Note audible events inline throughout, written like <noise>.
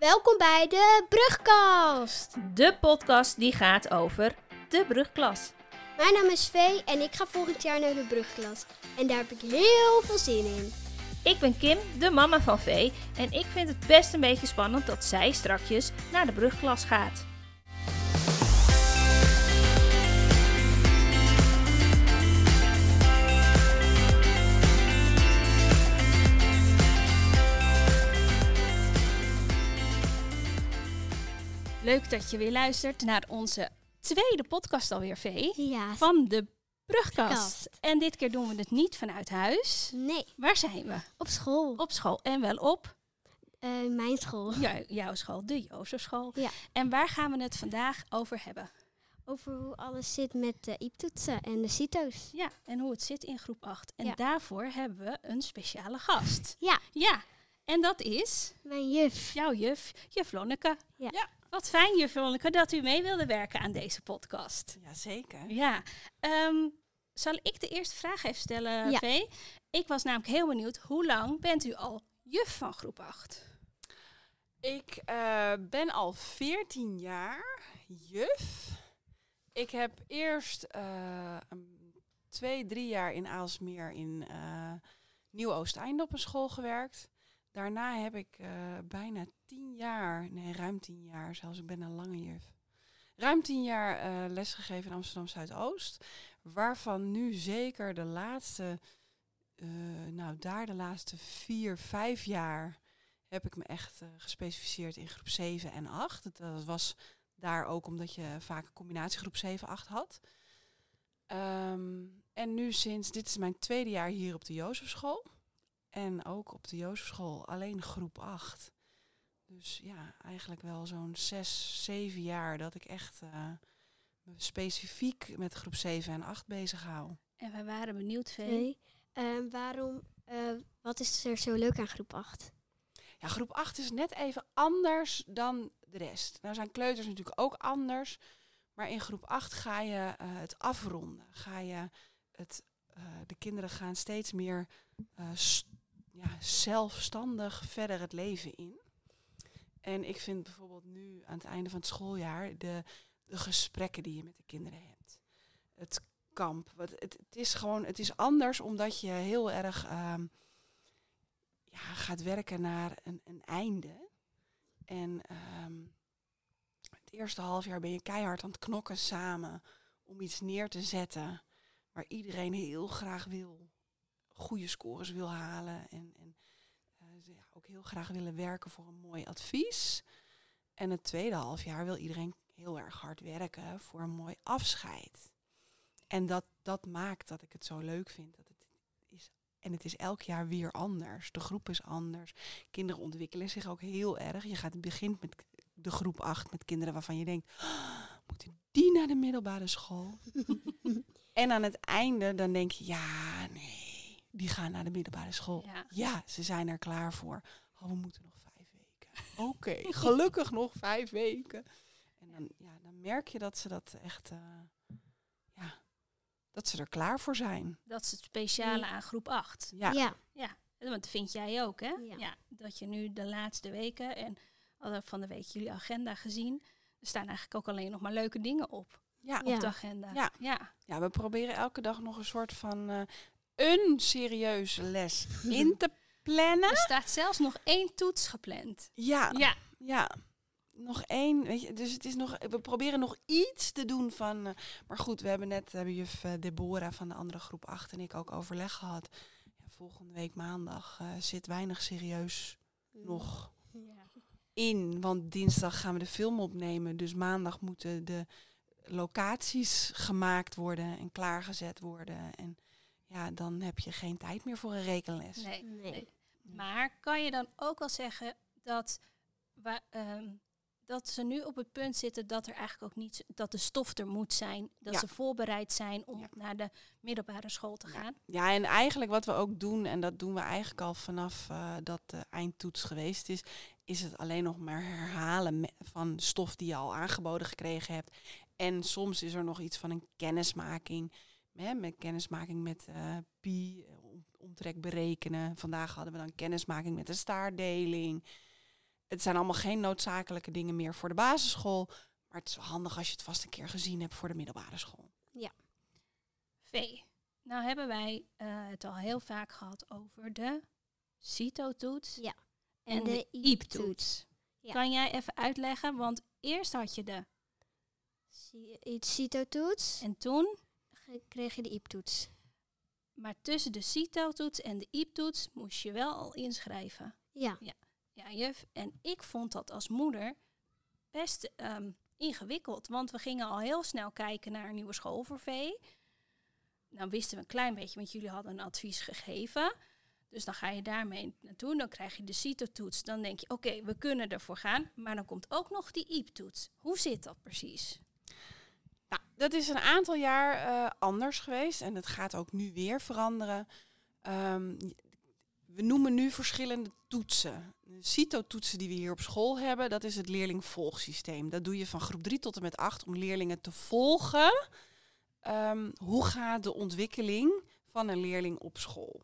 Welkom bij de Brugkast. De podcast die gaat over de brugklas. Mijn naam is Vee en ik ga volgend jaar naar de Brugklas. En daar heb ik heel veel zin in. Ik ben Kim, de mama van Vee, en ik vind het best een beetje spannend dat zij strakjes naar de brugklas gaat. Leuk dat je weer luistert naar onze tweede podcast alweer, Vee, Ja. van de brugkast. En dit keer doen we het niet vanuit huis. Nee, Waar zijn we? op school. Op school en wel op Eh, mijn school. jou- jouw school, de Jozefschool. Ja. En waar gaan we het vandaag over hebben? Over hoe alles zit met de IEP-toetsen en de CITO's. Ja, en hoe het zit in groep 8. En Ja. daarvoor hebben we een speciale gast. Ja. Ja, en dat is Mijn juf. jouw juf, juf Lonneke. Ja. Wat fijn, juf Lonneke, dat u mee wilde werken aan deze podcast. Jazeker. Ja. Ehm, zal ik de eerste vraag even stellen, Ja. Vee? Ik was namelijk heel benieuwd, hoe lang bent u al juf van groep 8? Ik eh, ben al 14 jaar juf. Ik heb eerst eh, twee, drie jaar in Aalsmeer in eh Nieuw-Oosteinde op een school gewerkt. Daarna heb ik eh, bijna tien jaar, nee ruim tien jaar zelfs, ik ben een lange juf. Ruim tien jaar eh, lesgegeven in Amsterdam Zuidoost. Waarvan nu zeker de laatste, eh, nou daar de laatste vier, vijf jaar heb ik me echt gespecificeerd in groep 7 en 8. Dat, was daar ook omdat je vaak een combinatie groep 7, 8 had. Ehm, en nu sinds, dit is mijn tweede jaar hier op de Jozefschool. En ook op de Jozefschool alleen groep 8. Dus ja, eigenlijk wel zo'n 6, 7 jaar dat ik echt eh, me specifiek met groep 7 en 8 bezig hou. En wij waren benieuwd, Vee. Nee. Ehm, waarom, eh, wat is er zo leuk aan groep 8? Ja, groep 8 is net even anders dan de rest. Nou zijn kleuters natuurlijk ook anders. Maar in groep 8 ga je eh, het afronden. Ga je het, eh, de kinderen gaan steeds meer eh, ja, zelfstandig verder het leven in. En ik vind bijvoorbeeld nu aan het einde van het schooljaar de, de gesprekken die je met de kinderen hebt. Het kamp. Wat, het, is gewoon, het is anders omdat je heel erg ehm, ja, gaat werken naar een, een einde. En ehm, het eerste half jaar ben je keihard aan het knokken samen om iets neer te zetten waar iedereen heel graag wil, goede scores wil halen en, en eh, ze ja, ook heel graag willen werken voor een mooi advies. En het tweede half jaar wil iedereen heel erg hard werken voor een mooi afscheid. En dat, dat maakt dat ik het zo leuk vind. Dat het is, en het is elk jaar weer anders. De groep is anders. Kinderen ontwikkelen zich ook heel erg. Je gaat begint met de groep 8 met kinderen waarvan je denkt, "Ah, moeten die naar de middelbare school? <laughs> en aan het einde dan denk je, ja, nee, die gaan naar de middelbare school. Ja. Ja, ze zijn er klaar voor. Oh, we moeten nog vijf weken. Oké, <laughs> gelukkig nog vijf weken. En dan, ja, dan merk je dat ze dat echt, eh, ja, dat ze er klaar voor zijn. Dat is het speciale aan groep 8. Ja, ja. Ja, en dat vind jij ook, hè? Ja. dat je nu de laatste weken en van de week jullie agenda gezien. Er staan eigenlijk ook alleen nog maar leuke dingen op, ja. Ja. op de agenda. Ja. ja. Ja, we proberen elke dag nog een soort van eh, een serieuze les in te plannen. Er staat zelfs nog één toets gepland. Ja, Ja, ja. Nog één, weet je, dus het is nog, we proberen nog iets te doen van, eh, maar goed, we hebben net, hebben juf eh, Deborah van de andere groep 8 en ik ook overleg gehad. Ja, volgende week maandag eh, zit weinig serieus nog Ja. in, want dinsdag gaan we de film opnemen, dus maandag moeten de locaties gemaakt worden en klaargezet worden en ja, dan heb je geen tijd meer voor een rekenles. nee. Nee. Maar kan je dan ook wel zeggen dat, wa- ehm, dat ze nu op het punt zitten dat er eigenlijk ook niet dat de stof er moet zijn, dat Ja. ze voorbereid zijn om Ja. naar de middelbare school te gaan? Ja, en eigenlijk wat we ook doen, en dat doen we eigenlijk al vanaf eh, dat de eindtoets geweest is, is het alleen nog maar herhalen van stof die je al aangeboden gekregen hebt. En soms is er nog iets van een kennismaking, hè, met kennismaking met eh, pi, eh, om- omtrek berekenen. Vandaag hadden we dan kennismaking met de staardeling. het zijn allemaal geen noodzakelijke dingen meer voor de basisschool. Maar het is wel handig als je het vast een keer gezien hebt voor de middelbare school. V. Nou hebben wij eh, het al heel vaak gehad over de CITO-toets Ja. en, En de de IEP-toets. Ja. Kan jij even uitleggen? Want eerst had je de CITO-toets, en toen, kreeg je de IEP-toets. maar tussen de CITO-toets en de IEP-toets moest je wel al inschrijven. Ja. Ja, juf. En ik vond dat als moeder best ehm, ingewikkeld. Want we gingen al heel snel kijken naar een nieuwe school voor V. Nou wisten we een klein beetje, want jullie hadden een advies gegeven. Dus dan ga je daarmee naartoe. Dan krijg je de CITO-toets. Dan denk je, oké, we kunnen ervoor gaan. Maar dan komt ook nog die IEP-toets. Hoe zit dat precies? Nou, dat is een aantal jaar eh, anders geweest en het gaat ook nu weer veranderen. Ehm, we noemen nu verschillende toetsen. De CITO-toetsen die we hier op school hebben, dat is het leerlingvolgsysteem. Dat doe je van groep 3 tot en met 8 om leerlingen te volgen. Ehm, hoe gaat de ontwikkeling van een leerling op school?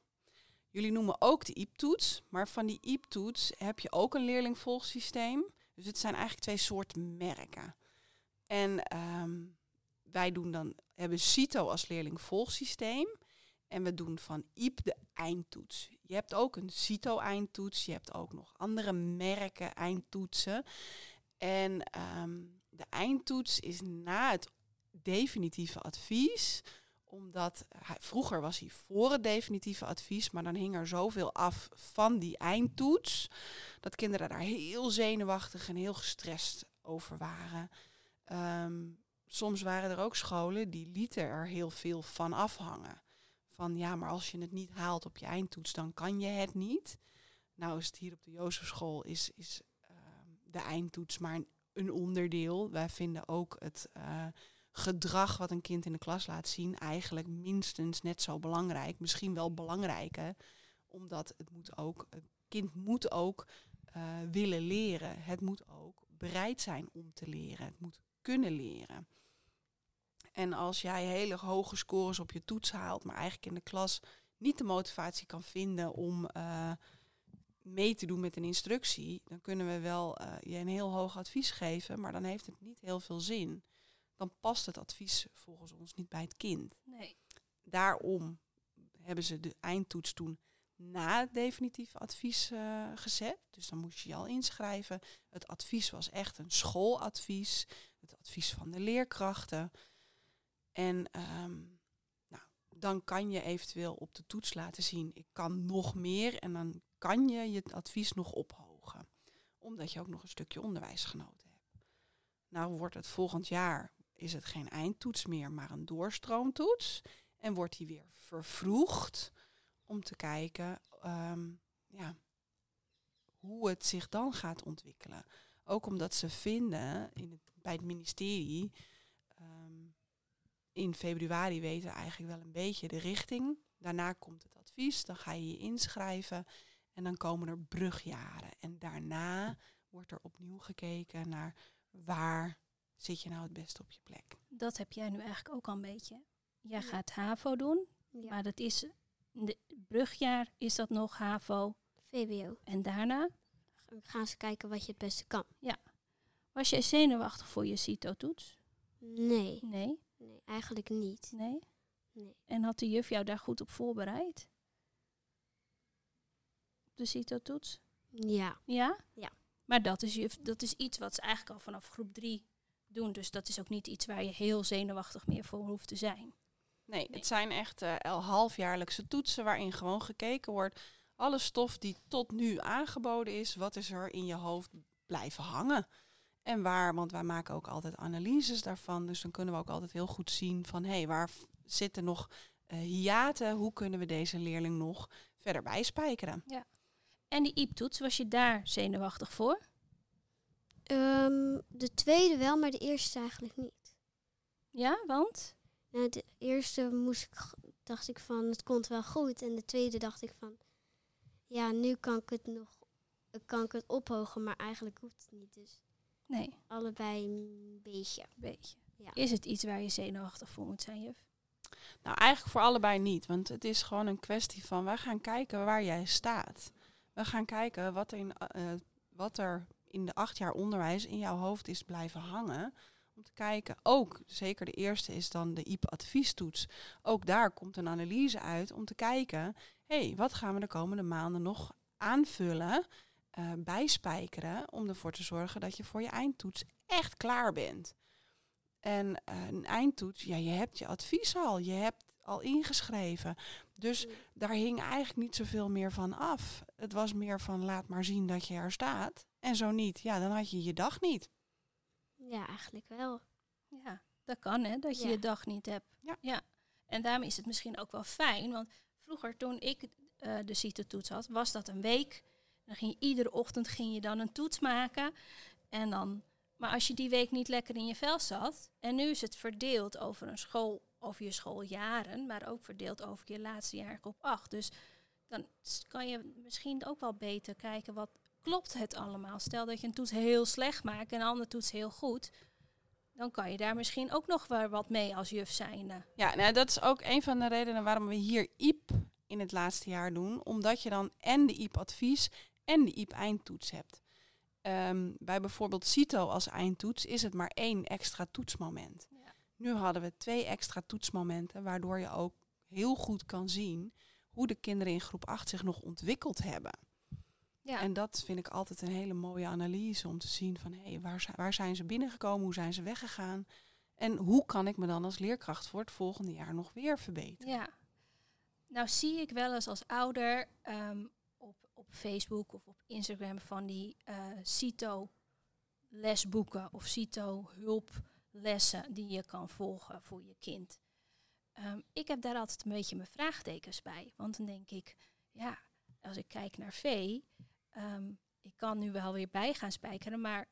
Jullie noemen ook de IEP-toets, maar van die IEP-toets heb je ook een leerlingvolgsysteem. Dus het zijn eigenlijk twee soorten merken. En ehm, wij doen dan, hebben CITO als leerlingvolgsysteem. En we doen van IEP de eindtoets. Je hebt ook een CITO-eindtoets. Je hebt ook nog andere merken eindtoetsen. En ehm, de eindtoets is na het definitieve advies omdat hij, vroeger was hij voor het definitieve advies, maar dan hing er zoveel af van die eindtoets, dat kinderen daar heel zenuwachtig en heel gestrest over waren. Ehm, soms waren er ook scholen die lieten er heel veel van afhangen. Van ja, maar als je het niet haalt op je eindtoets, dan kan je het niet. Nou is het hier op de Jozefschool is, is ehm, de eindtoets maar een, onderdeel. Wij vinden ook het eh, gedrag wat een kind in de klas laat zien eigenlijk minstens net zo belangrijk. Misschien wel belangrijker, omdat het moet ook, het kind moet ook eh, willen leren. Het moet ook bereid zijn om te leren. Het moet kunnen leren. En als jij hele hoge scores op je toets haalt, maar eigenlijk in de klas niet de motivatie kan vinden om eh, mee te doen met een instructie, dan kunnen we wel eh, je een heel hoog advies geven, maar dan heeft het niet heel veel zin. Dan past het advies volgens ons niet bij het kind. Nee. Daarom hebben ze de eindtoets toen na het definitieve advies eh, gezet. Dus dan moest je je al inschrijven. Het advies was echt een schooladvies. Het advies van de leerkrachten. En ehm, nou, dan kan je eventueel op de toets laten zien, ik kan nog meer. En dan kan je je advies nog ophogen. Omdat je ook nog een stukje onderwijs genoten hebt. Nou wordt het volgend jaar, is het geen eindtoets meer, maar een doorstroomtoets. En wordt die weer vervroegd om te kijken ehm, ja, hoe het zich dan gaat ontwikkelen. Ook omdat ze vinden in het, bij het ministerie ehm, in februari weten we eigenlijk wel een beetje de richting. Daarna komt het advies, dan ga je je inschrijven en dan komen er brugjaren. En daarna wordt er opnieuw gekeken naar waar zit je nou het beste op je plek. Dat heb jij nu eigenlijk ook al een beetje. Jij Ja. gaat HAVO doen, ja. maar dat is de brugjaar is dat nog HAVO. VWO. En daarna gaan ze kijken wat je het beste kan. was jij zenuwachtig voor je CITO-toets? Nee, Nee, nee, eigenlijk niet. nee. Nee. En had de juf jou daar goed op voorbereid? Op de CITO-toets? Ja, Ja? Ja. Maar dat is, juf, dat is iets wat ze eigenlijk al vanaf groep drie doen. Dus dat is ook niet iets waar je heel zenuwachtig meer voor hoeft te zijn. Nee, Nee. het zijn echt eh, el- halfjaarlijkse toetsen waarin gewoon gekeken wordt. Alle stof die tot nu aangeboden is, wat is er in je hoofd blijven hangen? En waar, want wij maken ook altijd analyses daarvan. Dus dan kunnen we ook altijd heel goed zien van hé, hey, waar zitten nog eh hiaten? Hoe kunnen we deze leerling nog verder bijspijkeren? En die IEP-toets, was je daar zenuwachtig voor? Ehm, de tweede wel, maar de eerste eigenlijk niet. Ja, want? Nou, de eerste moest ik, dacht ik van, het komt wel goed. En de tweede dacht ik van, ja, nu kan ik het nog, eh, kan ik het ophogen, maar eigenlijk hoeft het niet. Dus Nee, allebei een beetje. beetje. Ja. Is het iets waar je zenuwachtig voor moet zijn, juf? Nou, eigenlijk voor allebei niet. Want het is gewoon een kwestie van, wij gaan kijken waar jij staat. We gaan kijken wat er, in, eh, wat er in de acht jaar onderwijs in jouw hoofd is blijven hangen. Om te kijken, ook zeker de eerste is dan de IEP-adviestoets. Ook daar komt een analyse uit om te kijken, hey, wat gaan we de komende maanden nog aanvullen, uh, bijspijkeren, om ervoor te zorgen dat je voor je eindtoets echt klaar bent. En uh, een eindtoets, ja, je hebt je advies al, je hebt al ingeschreven. Dus daar hing eigenlijk niet zoveel meer van af. Het was meer van laat maar zien dat je er staat. En zo niet, ja, dan had je je dag niet. Ja, eigenlijk wel. Ja, dat kan hè, dat je Ja. je dag niet hebt. Ja. En daarom is het misschien ook wel fijn, want vroeger toen ik eh, de CITO-toets had, was dat een week. Dan ging je iedere ochtend ging je dan een toets maken. En dan, maar als je die week niet lekker in je vel zat, en nu is het verdeeld over een school, over je schooljaren, maar ook verdeeld over je laatste jaar op acht. Dus dan kan je misschien ook wel beter kijken wat klopt het allemaal. Stel dat je een toets heel slecht maakt en een andere toets heel goed. Dan kan je daar misschien ook nog wel wat mee als juf zijnde. Ja, nou, dat is ook een van de redenen waarom we hier IEP in het laatste jaar doen. Omdat je dan en de IEP-advies en de IEP-eindtoets hebt. Ehm, bij bijvoorbeeld CITO als eindtoets is het maar één extra toetsmoment. Ja. Nu hadden we twee extra toetsmomenten, waardoor je ook heel goed kan zien hoe de kinderen in groep 8 zich nog ontwikkeld hebben. Ja, En dat vind ik altijd een hele mooie analyse om te zien van hé, waar, zi- waar zijn ze binnengekomen, hoe zijn ze weggegaan en hoe kan ik me dan als leerkracht voor het volgende jaar nog weer verbeteren. ja. Nou zie ik wel eens als ouder ehm, op, op Facebook of op Instagram van die eh CITO lesboeken of CITO hulplessen die je kan volgen voor je kind. Ehm, ik heb daar altijd een beetje mijn vraagtekens bij. Want dan denk ik, ja, als ik kijk naar V, ehm, ik kan nu wel weer bij gaan spijkeren, maar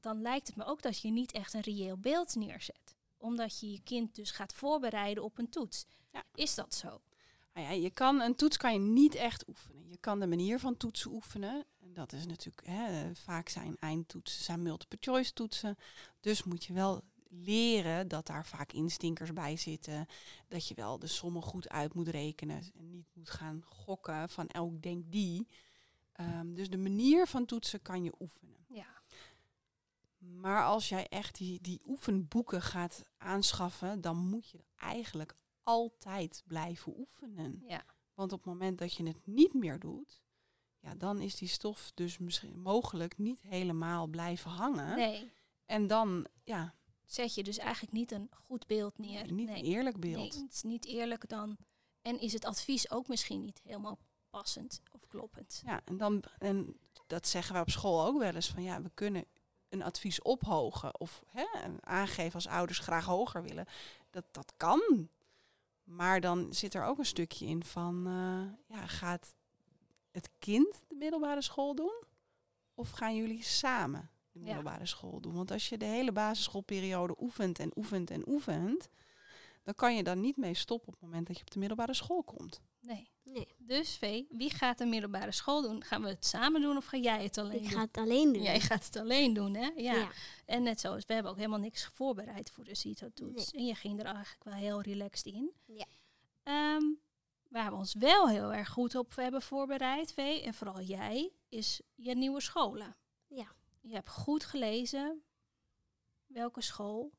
dan lijkt het me ook dat je niet echt een reëel beeld neerzet. Omdat je je kind dus gaat voorbereiden op een toets. Ja. Is dat zo? Nou ja, je kan, een toets kan je niet echt oefenen. Je kan de manier van toetsen oefenen. En dat is natuurlijk, hè, vaak zijn eindtoetsen, zijn multiple choice toetsen. Dus moet je wel leren dat daar vaak instinkers bij zitten. Dat je wel de sommen goed uit moet rekenen. En niet moet gaan gokken van elk denk die. Ehm, dus de manier van toetsen kan je oefenen. Ja. Maar als jij echt die, die oefenboeken gaat aanschaffen, dan moet je eigenlijk altijd blijven oefenen. Ja. Want op het moment dat je het niet meer doet, ja, dan is die stof dus misschien mogelijk niet helemaal blijven hangen. Nee. En dan, ja, Zet je dus eigenlijk niet een goed beeld neer. niet nee. een eerlijk Nee, beeld. het is niet eerlijk dan. En is het advies ook misschien niet helemaal passend of kloppend? Ja, en, dan, en dat zeggen we op school ook wel eens van ja, we kunnen een advies ophogen of hè, aangeven als ouders graag hoger willen. Dat, dat kan. Maar dan zit er ook een stukje in van eh, ja, gaat het kind de middelbare school doen? Of gaan jullie samen de Ja. middelbare school doen? Want als je de hele basisschoolperiode oefent en oefent en oefent, dan kan je dan niet mee stoppen op het moment dat je op de middelbare school komt. Nee. Nee, Dus Vee, wie gaat de middelbare school doen? Gaan we het samen doen of ga jij het alleen ik doen? ga het alleen doen. Jij gaat het alleen doen, hè? Ja. Ja. En net zoals, we hebben ook helemaal niks voorbereid voor de CITO-toets. En je ging er eigenlijk wel heel relaxed in. Ja. Ehm, waar we ons wel heel erg goed op hebben voorbereid, Vee, en vooral jij, is je nieuwe scholen. Ja. Je hebt goed gelezen welke school,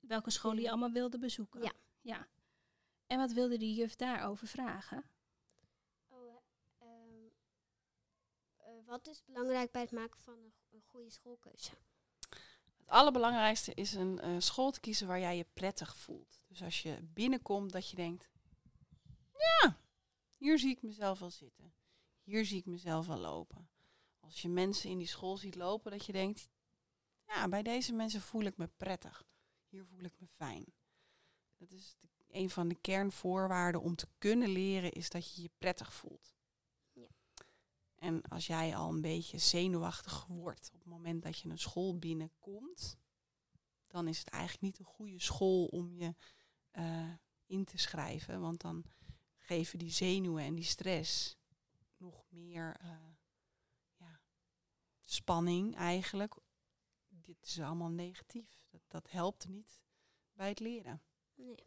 welke school je allemaal wilde bezoeken. Ja. ja. En wat wilde die juf daarover vragen? Oh, eh, ehm, eh, wat is belangrijk bij het maken van een, een goede schoolkeuze? Het allerbelangrijkste is een eh, school te kiezen waar jij je prettig voelt. Dus als je binnenkomt dat je denkt, ja, hier zie ik mezelf wel zitten. Hier zie ik mezelf wel lopen. Als je mensen in die school ziet lopen, dat je denkt, ja, bij deze mensen voel ik me prettig. Hier voel ik me fijn. Dat is de- een van de kernvoorwaarden om te kunnen leren, is dat je je prettig voelt. Ja. En als jij al een beetje zenuwachtig wordt op het moment dat je een school binnenkomt, dan is het eigenlijk niet een goede school om je eh, in te schrijven. Want dan geven die zenuwen en die stress nog meer eh, ja, spanning eigenlijk. Dit is allemaal negatief. Dat, dat helpt niet bij het leren. Nee.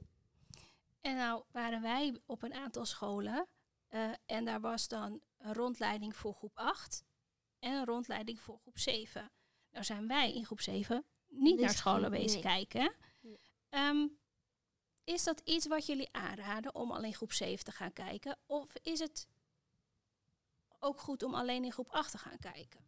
En nou waren wij op een aantal scholen eh, en daar was dan een rondleiding voor groep 8. en een rondleiding voor groep 7. Nou zijn wij in groep 7 niet Dus naar scholen bezig nee. kijken. Nee. Ehm, is dat iets wat jullie aanraden om alleen groep 7 te gaan kijken? Of is het ook goed om alleen in groep 8 te gaan kijken?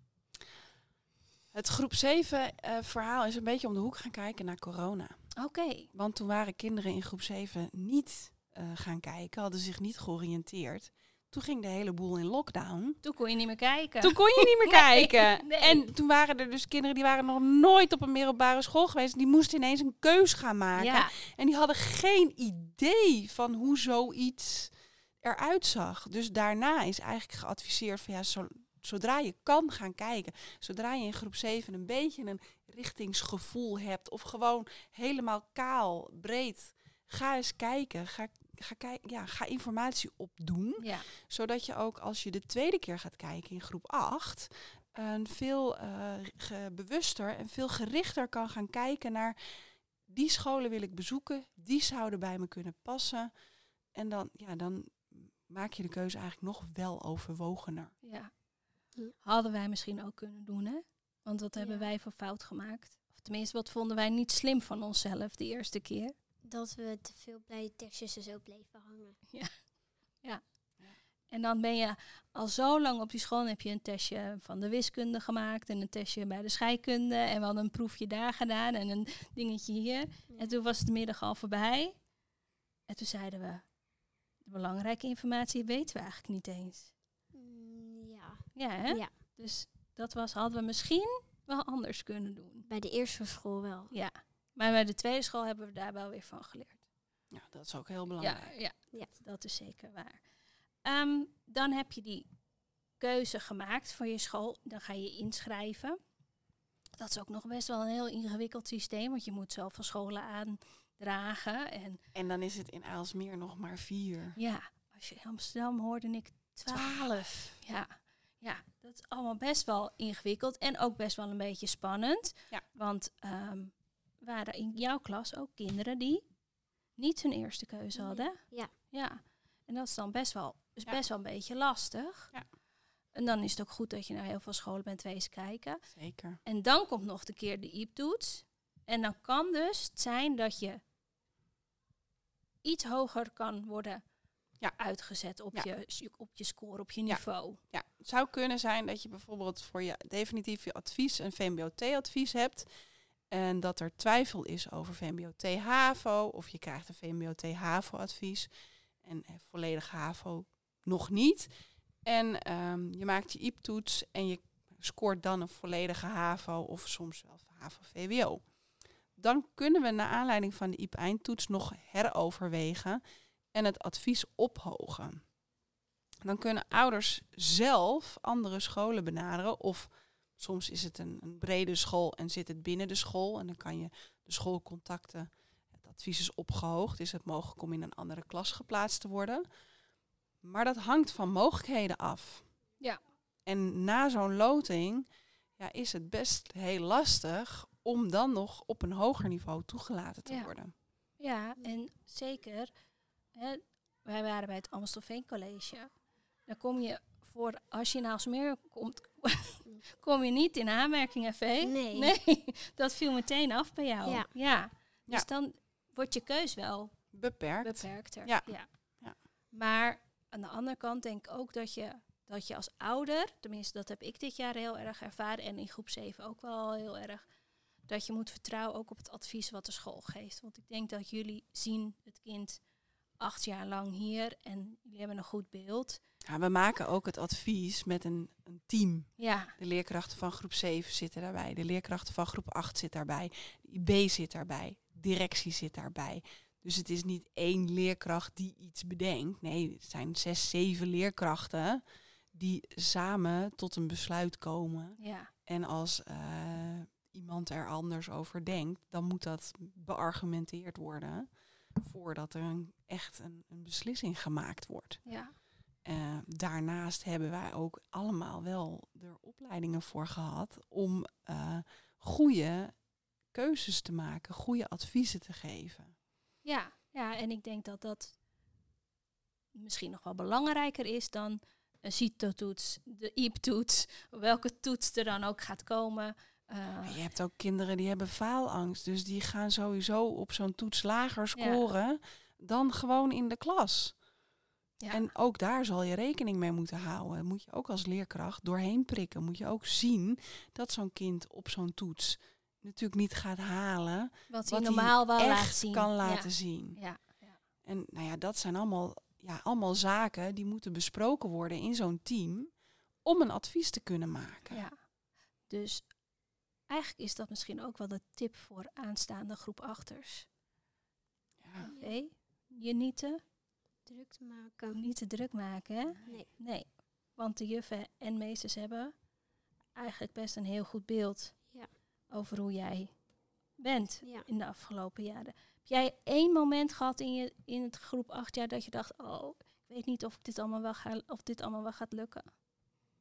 Het groep 7 eh, verhaal is een beetje om de hoek gaan kijken naar corona. Oké, Want toen waren kinderen in groep 7 niet eh, gaan kijken, hadden zich niet georiënteerd. Toen ging de hele boel in lockdown. toen kon je niet meer kijken. Toen kon je niet meer <laughs> Nee, kijken. nee. En toen waren er dus kinderen die waren nog nooit op een middelbare school geweest. Die moesten ineens een keus gaan maken. ja, En die hadden geen idee van hoe zoiets eruit zag. Dus daarna is eigenlijk geadviseerd van ja, zo, zodra je kan gaan kijken, zodra je in groep 7 een beetje een richtingsgevoel hebt of gewoon helemaal kaal, breed, ga eens kijken. Ga, ga, kijken, ja, ga informatie opdoen ja, zodat je ook als je de tweede keer gaat kijken in groep 8, een veel eh, bewuster en veel gerichter kan gaan kijken naar die scholen wil ik bezoeken, die zouden bij me kunnen passen. En dan, ja, dan maak je de keuze eigenlijk nog wel overwogener. ja. Hadden wij misschien ook kunnen doen, hè? Want wat hebben Ja. wij voor fout gemaakt? Of tenminste, wat vonden wij niet slim van onszelf de eerste keer? Dat we te veel bij tekstjes zo bleven hangen. <laughs> En dan ben je al zo lang op die school heb je een testje van de wiskunde gemaakt en een testje bij de scheikunde en we hadden een proefje daar gedaan en een dingetje hier. En toen was de middag al voorbij. En toen zeiden we, de belangrijke informatie weten we eigenlijk niet eens. Mm, ja. Ja, hè? ja, Dus dat was, hadden we misschien wel anders kunnen doen. bij de eerste school wel. Ja. Maar bij de tweede school hebben we daar wel weer van geleerd. Ja, dat is ook heel belangrijk. ja, Ja. dat is zeker waar. Ehm, dan heb je die keuze gemaakt voor je school. Dan ga je inschrijven. Dat is ook nog best wel een heel ingewikkeld systeem, want je moet zoveel scholen aandragen. En En dan is het in Aalsmeer nog maar vier. ja, als je in Amsterdam hoorde ik twaalf. Ja, ja, dat is allemaal best wel ingewikkeld en ook best wel een beetje spannend. Ja. Want ehm, waren in jouw klas ook kinderen die niet hun eerste keuze Nee. hadden? Ja. Ja, en dat is dan best wel, is Ja. best wel een beetje lastig. Ja. En dan is het ook goed dat je naar heel veel scholen bent wezen kijken. Zeker. En dan komt nog de keer de IEP-toets. En dan kan dus het zijn dat je iets hoger kan worden Ja. uitgezet op, Ja. je, op je score, op je niveau. Ja, het zou kunnen zijn dat je bijvoorbeeld voor je definitief je advies een VMBO-T-advies hebt. En dat er twijfel is over VMBO-T-HAVO. Of je krijgt een VMBO-T-HAVO-advies. En eh, volledig HAVO nog niet. En ehm, je maakt je IEP-toets en je scoort dan een volledige HAVO of soms wel HAVO-VWO. Dan kunnen we naar aanleiding van de IEP-eindtoets nog heroverwegen en het advies ophogen. Dan kunnen ouders zelf andere scholen benaderen. Of soms is het een, een brede school en zit het binnen de school. En dan kan je de school contacten. Het advies is opgehoogd. Is het mogelijk om in een andere klas geplaatst te worden? Maar dat hangt van mogelijkheden af. Ja. En na zo'n loting ja, is het best heel lastig om dan nog op een hoger niveau toegelaten te Ja. worden. Ja, en zeker. Hè, wij waren bij het Amstelveen College. Dan kom je voor, als je naar Alsmeer komt, <laughs> kom je niet in aanmerking, FV. Nee. Nee, <laughs> dat viel meteen af bij jou. Ja. ja. Dus Ja. dan wordt je keus wel Beperkt. beperkter. Ja. Ja. Ja. Maar aan de andere kant denk ik ook dat je, dat je als ouder, tenminste dat heb ik dit jaar heel erg ervaren en in groep 7 ook wel heel erg, dat je moet vertrouwen ook op het advies wat de school geeft. Want ik denk dat jullie zien het kind acht jaar lang hier en jullie hebben een goed beeld. Ja, we maken ook het advies met een, een team. Ja, De leerkrachten van groep 7 zitten daarbij. De leerkrachten van groep 8 zit daarbij. De IB zit daarbij. Directie zit daarbij. Dus het is niet één leerkracht die iets bedenkt. Nee, het zijn zes, zeven leerkrachten die samen tot een besluit komen. ja, En als eh, iemand er anders over denkt, dan moet dat beargumenteerd worden voordat er een, echt een, een beslissing gemaakt wordt. ja. Eh, daarnaast hebben wij ook allemaal wel er opleidingen voor gehad om eh goede keuzes te maken, goede adviezen te geven. Ja, ja, en ik denk dat dat misschien nog wel belangrijker is dan een CITO-toets, de IEP-toets, welke toets er dan ook gaat komen. Uh, je hebt ook kinderen die hebben faalangst. Dus die gaan sowieso op zo'n toets lager scoren dan gewoon in de klas. Ja. En ook daar zal je rekening mee moeten houden. Moet je ook als leerkracht doorheen prikken. Moet je ook zien dat zo'n kind op zo'n toets natuurlijk niet gaat halen. Wat hij normaal wel laat zien. kan laten zien. Ja. ja. En nou ja, dat zijn allemaal, ja, allemaal zaken die moeten besproken worden in zo'n team om een advies te kunnen maken. Ja. Dus eigenlijk is dat misschien ook wel de tip voor aanstaande groep achters. Ja. Oké, je niet te druk te maken. Niet te druk maken, hè? Nee. Nee, want de juffen en meesters hebben eigenlijk best een heel goed beeld ja. over hoe jij bent in de afgelopen jaren. Heb jij één moment gehad in, je, in het groep acht jaar dat je dacht, oh, ik weet niet of dit allemaal wel, ga, of dit allemaal wel gaat lukken?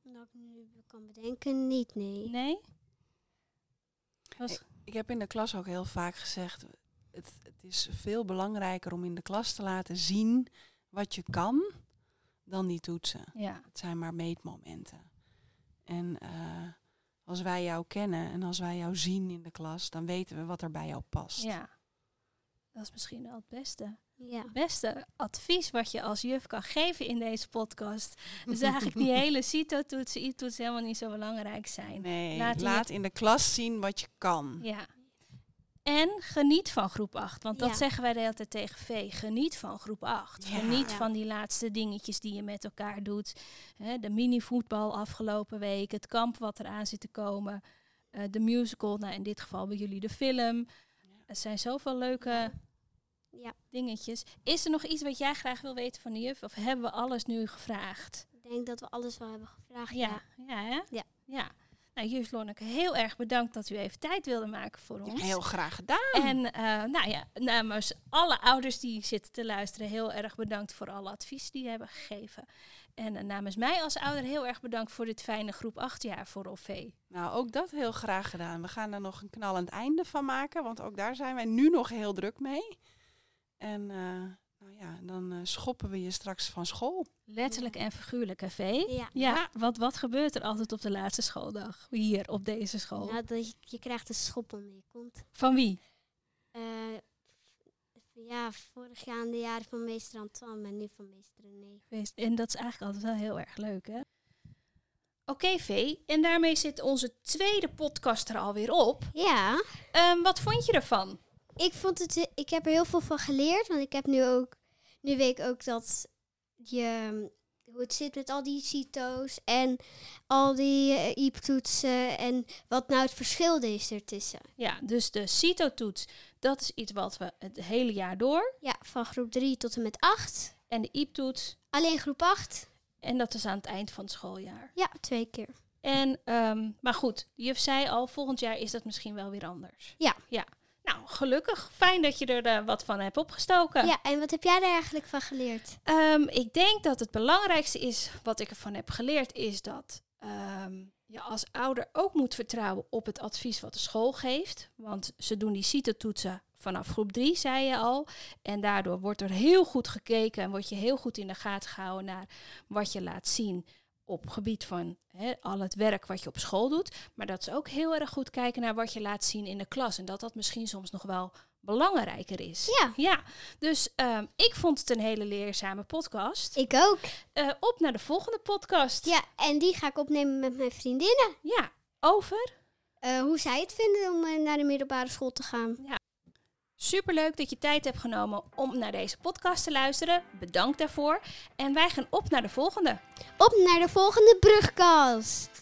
Dat ik nu kan bedenken, niet, nee. Nee? Ik, ik heb in de klas ook heel vaak gezegd, het, het, is veel belangrijker om in de klas te laten zien wat je kan dan die toetsen. Ja. Het zijn maar meetmomenten. En uh, als wij jou kennen en als wij jou zien in de klas, dan weten we wat er bij jou past. Ja, dat is misschien wel het beste. Ja. beste advies wat je als juf kan geven in deze podcast. Dus eigenlijk die <laughs> hele CITO-toetsen, I-toetsen helemaal niet zo belangrijk zijn. Nee, laat, laat in de klas zien wat je kan. Ja, en geniet van groep 8. Want dat zeggen wij de hele tijd tegen V. Geniet van groep 8. Geniet van die laatste dingetjes die je met elkaar doet. de mini-voetbal afgelopen week. Het kamp wat eraan zit te komen. Uh, de musical. Nou, in dit geval bij jullie de film. Er zijn zoveel leuke dingetjes. Is er nog iets wat jij graag wil weten van de juf? Of hebben we alles nu gevraagd? Ik denk dat we alles wel hebben gevraagd. Ja, ja, hè? ja. ja. Nou, juf Lonneke, heel erg bedankt dat u even tijd wilde maken voor ons. heel graag gedaan. En uh, nou ja, namens alle ouders die zitten te luisteren, heel erg bedankt voor alle advies die je hebben gegeven. En uh, namens mij als ouder heel erg bedankt voor dit fijne groep 8 jaar voor OV. Nou, ook dat heel graag gedaan. We gaan er nog een knallend einde van maken, want ook daar zijn wij nu nog heel druk mee. En uh, nou ja, dan uh, schoppen we je straks van school. Letterlijk en figuurlijk, hè? Ja. ja. Wat, wat gebeurt er altijd op de laatste schooldag hier op deze school? Nou, dat je, je krijgt een schop onder je kont. Van wie? Uh, ja, vorig jaar in de jaren van meester Antoine en nu van meester René. En dat is eigenlijk altijd wel heel erg leuk, hè? Oké, okay, Vee. En daarmee zit onze tweede podcast er alweer op. Ja. Um, wat vond je ervan? ik vond het, ik heb er heel veel van geleerd. Want ik heb nu ook, nu weet ik ook dat je, hoe het zit met al die CITO's en al die uh, IEP-toetsen en wat nou het verschil is ertussen. Ja, dus de CITO-toets, dat is iets wat we het hele jaar door. Ja, van groep 3 tot en met 8. En de IEP-toets? Alleen groep 8. En dat is aan het eind van het schooljaar? Ja, twee keer. En, um, maar goed, juf zei al, volgend jaar is dat misschien wel weer anders. Ja. Ja, nou, gelukkig. Fijn dat je er uh, wat van hebt opgestoken. Ja, en wat heb jij er eigenlijk van geleerd? Um, ik denk dat het belangrijkste is, wat ik ervan heb geleerd, is dat um, je als ouder ook moet vertrouwen op het advies wat de school geeft. Want ze doen die CITO-toetsen vanaf groep 3, zei je al. En daardoor wordt er heel goed gekeken en word je heel goed in de gaten gehouden naar wat je laat zien op gebied van al het werk wat je op school doet. Maar dat ze ook heel erg goed kijken naar wat je laat zien in de klas. En dat dat misschien soms nog wel belangrijker is. Ja. ja. Dus um, ik vond het een hele leerzame podcast. Ik ook. Uh, op naar de volgende podcast. Ja, en die ga ik opnemen met mijn vriendinnen. Ja, over? Uh, hoe zij het vinden om uh, naar de middelbare school te gaan. Ja. Superleuk dat je tijd hebt genomen om naar deze podcast te luisteren. Bedankt daarvoor. En wij gaan op naar de volgende. Op naar de volgende brugkast.